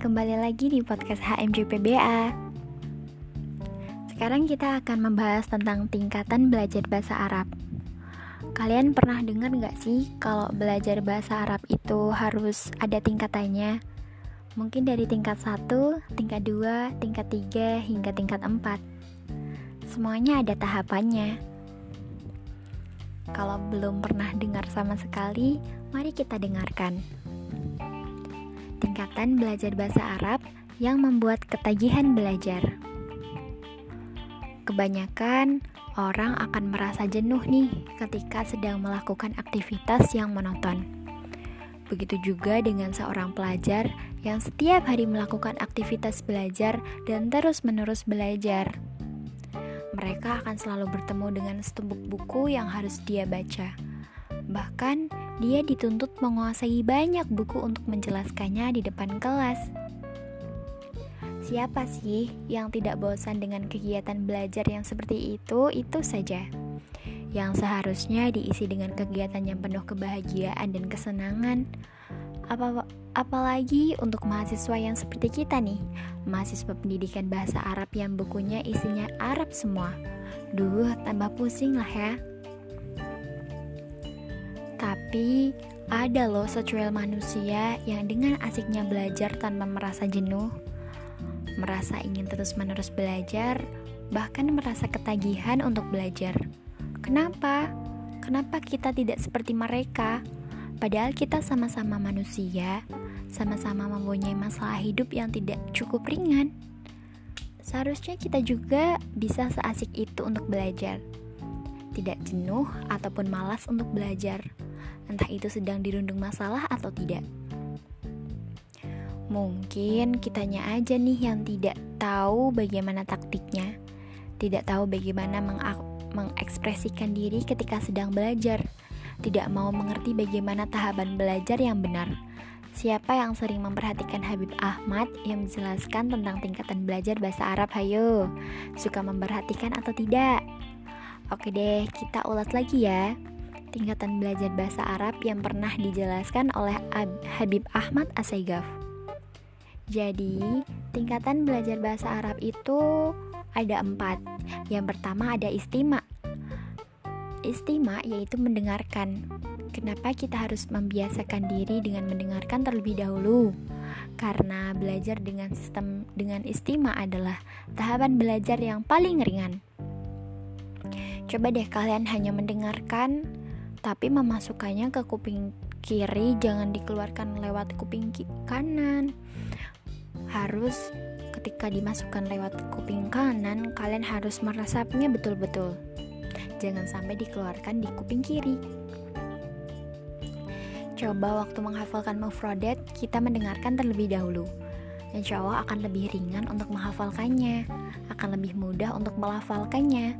kembali lagi di podcast HMJPBA. Sekarang kita akan membahas tentang tingkatan belajar bahasa Arab. Kalian pernah dengar nggak sih kalau belajar bahasa Arab itu harus ada tingkatannya? Mungkin dari tingkat 1, tingkat 2, tingkat 3, hingga tingkat 4. Semuanya ada tahapannya. Kalau belum pernah dengar sama sekali, mari kita dengarkan tingkatan belajar bahasa Arab yang membuat ketagihan belajar. Kebanyakan orang akan merasa jenuh nih ketika sedang melakukan aktivitas yang monoton. Begitu juga dengan seorang pelajar yang setiap hari melakukan aktivitas belajar dan terus-menerus belajar. Mereka akan selalu bertemu dengan setumpuk buku yang harus dia baca. Bahkan, dia dituntut menguasai banyak buku untuk menjelaskannya di depan kelas. Siapa sih yang tidak bosan dengan kegiatan belajar yang seperti itu? Itu saja. Yang seharusnya diisi dengan kegiatan yang penuh kebahagiaan dan kesenangan. Apa apalagi untuk mahasiswa yang seperti kita nih, mahasiswa pendidikan bahasa Arab yang bukunya isinya Arab semua. Duh, tambah pusing lah ya. Tapi ada loh secuil manusia yang dengan asiknya belajar tanpa merasa jenuh, merasa ingin terus-menerus belajar, bahkan merasa ketagihan untuk belajar. Kenapa? Kenapa kita tidak seperti mereka? Padahal kita sama-sama manusia, sama-sama mempunyai masalah hidup yang tidak cukup ringan. Seharusnya kita juga bisa seasik itu untuk belajar. Tidak jenuh ataupun malas untuk belajar entah itu sedang dirundung masalah atau tidak. Mungkin kitanya aja nih yang tidak tahu bagaimana taktiknya, tidak tahu bagaimana mengekspresikan diri ketika sedang belajar, tidak mau mengerti bagaimana tahapan belajar yang benar. Siapa yang sering memperhatikan Habib Ahmad yang menjelaskan tentang tingkatan belajar bahasa Arab? Hayo, suka memperhatikan atau tidak? Oke deh, kita ulas lagi ya tingkatan belajar bahasa Arab yang pernah dijelaskan oleh Habib Ahmad Asaigaf. Jadi, tingkatan belajar bahasa Arab itu ada empat. Yang pertama ada istima. Istima yaitu mendengarkan. Kenapa kita harus membiasakan diri dengan mendengarkan terlebih dahulu? Karena belajar dengan sistem dengan istima adalah tahapan belajar yang paling ringan. Coba deh kalian hanya mendengarkan tapi memasukkannya ke kuping kiri jangan dikeluarkan lewat kuping kanan. Harus ketika dimasukkan lewat kuping kanan kalian harus meresapnya betul-betul. Jangan sampai dikeluarkan di kuping kiri. Coba waktu menghafalkan mufradat kita mendengarkan terlebih dahulu. Insya Allah akan lebih ringan untuk menghafalkannya, akan lebih mudah untuk melafalkannya,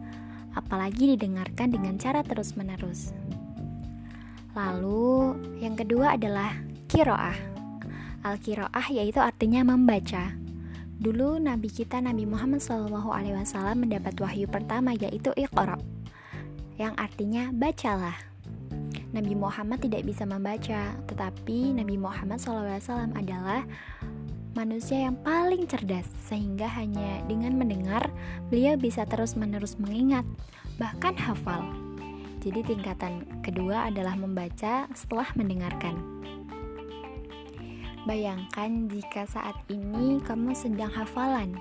apalagi didengarkan dengan cara terus-menerus. Lalu yang kedua adalah kiroah. Al-kiroah yaitu artinya membaca. Dulu Nabi kita Nabi Muhammad SAW mendapat wahyu pertama yaitu Iqra yang artinya bacalah. Nabi Muhammad tidak bisa membaca, tetapi Nabi Muhammad SAW adalah manusia yang paling cerdas, sehingga hanya dengan mendengar beliau bisa terus-menerus mengingat, bahkan hafal. Jadi tingkatan kedua adalah membaca setelah mendengarkan. Bayangkan jika saat ini kamu sedang hafalan.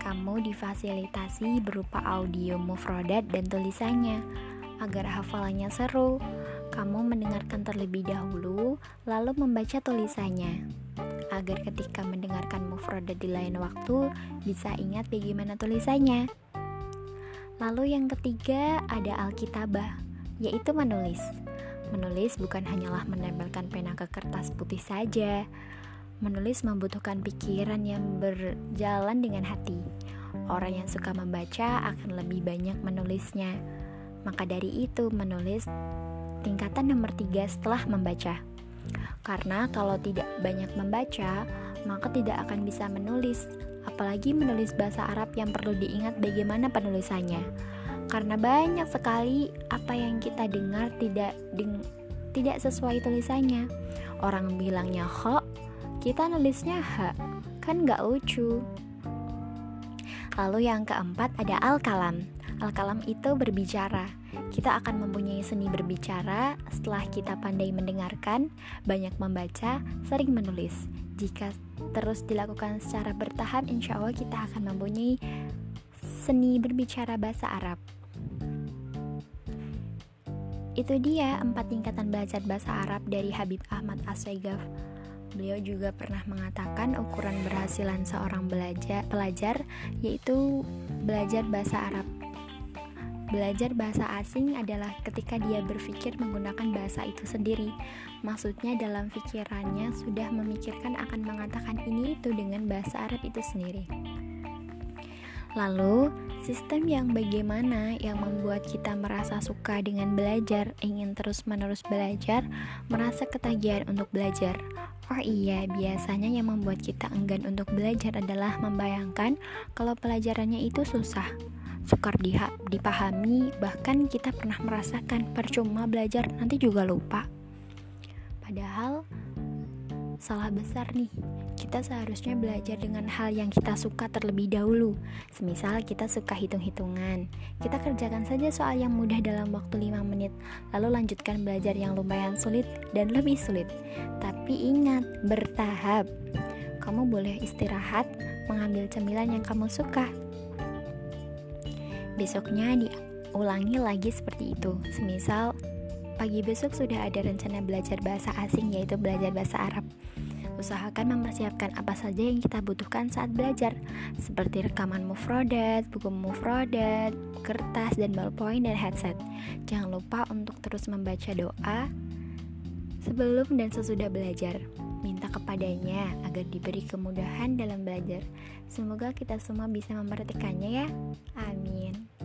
Kamu difasilitasi berupa audio mufrodat dan tulisannya. Agar hafalannya seru, kamu mendengarkan terlebih dahulu, lalu membaca tulisannya. Agar ketika mendengarkan mufrodat di lain waktu, bisa ingat bagaimana tulisannya. Lalu yang ketiga ada Alkitabah yaitu menulis. Menulis bukan hanyalah menempelkan pena ke kertas putih saja. Menulis membutuhkan pikiran yang berjalan dengan hati. Orang yang suka membaca akan lebih banyak menulisnya. Maka dari itu, menulis tingkatan nomor tiga setelah membaca. Karena kalau tidak banyak membaca, maka tidak akan bisa menulis, apalagi menulis bahasa Arab yang perlu diingat bagaimana penulisannya karena banyak sekali apa yang kita dengar tidak deng tidak sesuai tulisannya. Orang bilangnya kho, kita nulisnya H, kan nggak lucu. Lalu yang keempat ada al-kalam. Al-kalam itu berbicara. Kita akan mempunyai seni berbicara setelah kita pandai mendengarkan, banyak membaca, sering menulis. Jika terus dilakukan secara bertahap, insya Allah kita akan mempunyai seni berbicara bahasa Arab. Itu dia empat tingkatan belajar bahasa Arab dari Habib Ahmad Asegaf. Beliau juga pernah mengatakan ukuran berhasilan seorang belajar pelajar yaitu belajar bahasa Arab. Belajar bahasa asing adalah ketika dia berpikir menggunakan bahasa itu sendiri. Maksudnya dalam pikirannya sudah memikirkan akan mengatakan ini itu dengan bahasa Arab itu sendiri. Lalu, sistem yang bagaimana yang membuat kita merasa suka dengan belajar, ingin terus-menerus belajar, merasa ketagihan untuk belajar. Oh iya, biasanya yang membuat kita enggan untuk belajar adalah membayangkan kalau pelajarannya itu susah, sukar dipahami, bahkan kita pernah merasakan percuma belajar nanti juga lupa. Padahal salah besar nih. Kita seharusnya belajar dengan hal yang kita suka terlebih dahulu. Semisal kita suka hitung-hitungan. Kita kerjakan saja soal yang mudah dalam waktu 5 menit, lalu lanjutkan belajar yang lumayan sulit dan lebih sulit. Tapi ingat, bertahap. Kamu boleh istirahat, mengambil cemilan yang kamu suka. Besoknya diulangi lagi seperti itu. Semisal Pagi besok sudah ada rencana belajar bahasa asing yaitu belajar bahasa Arab. Usahakan mempersiapkan apa saja yang kita butuhkan saat belajar, seperti rekaman mufrodat, buku mufrodat, kertas dan ballpoint dan headset. Jangan lupa untuk terus membaca doa sebelum dan sesudah belajar. Minta kepadanya agar diberi kemudahan dalam belajar. Semoga kita semua bisa memperhatikannya ya. Amin.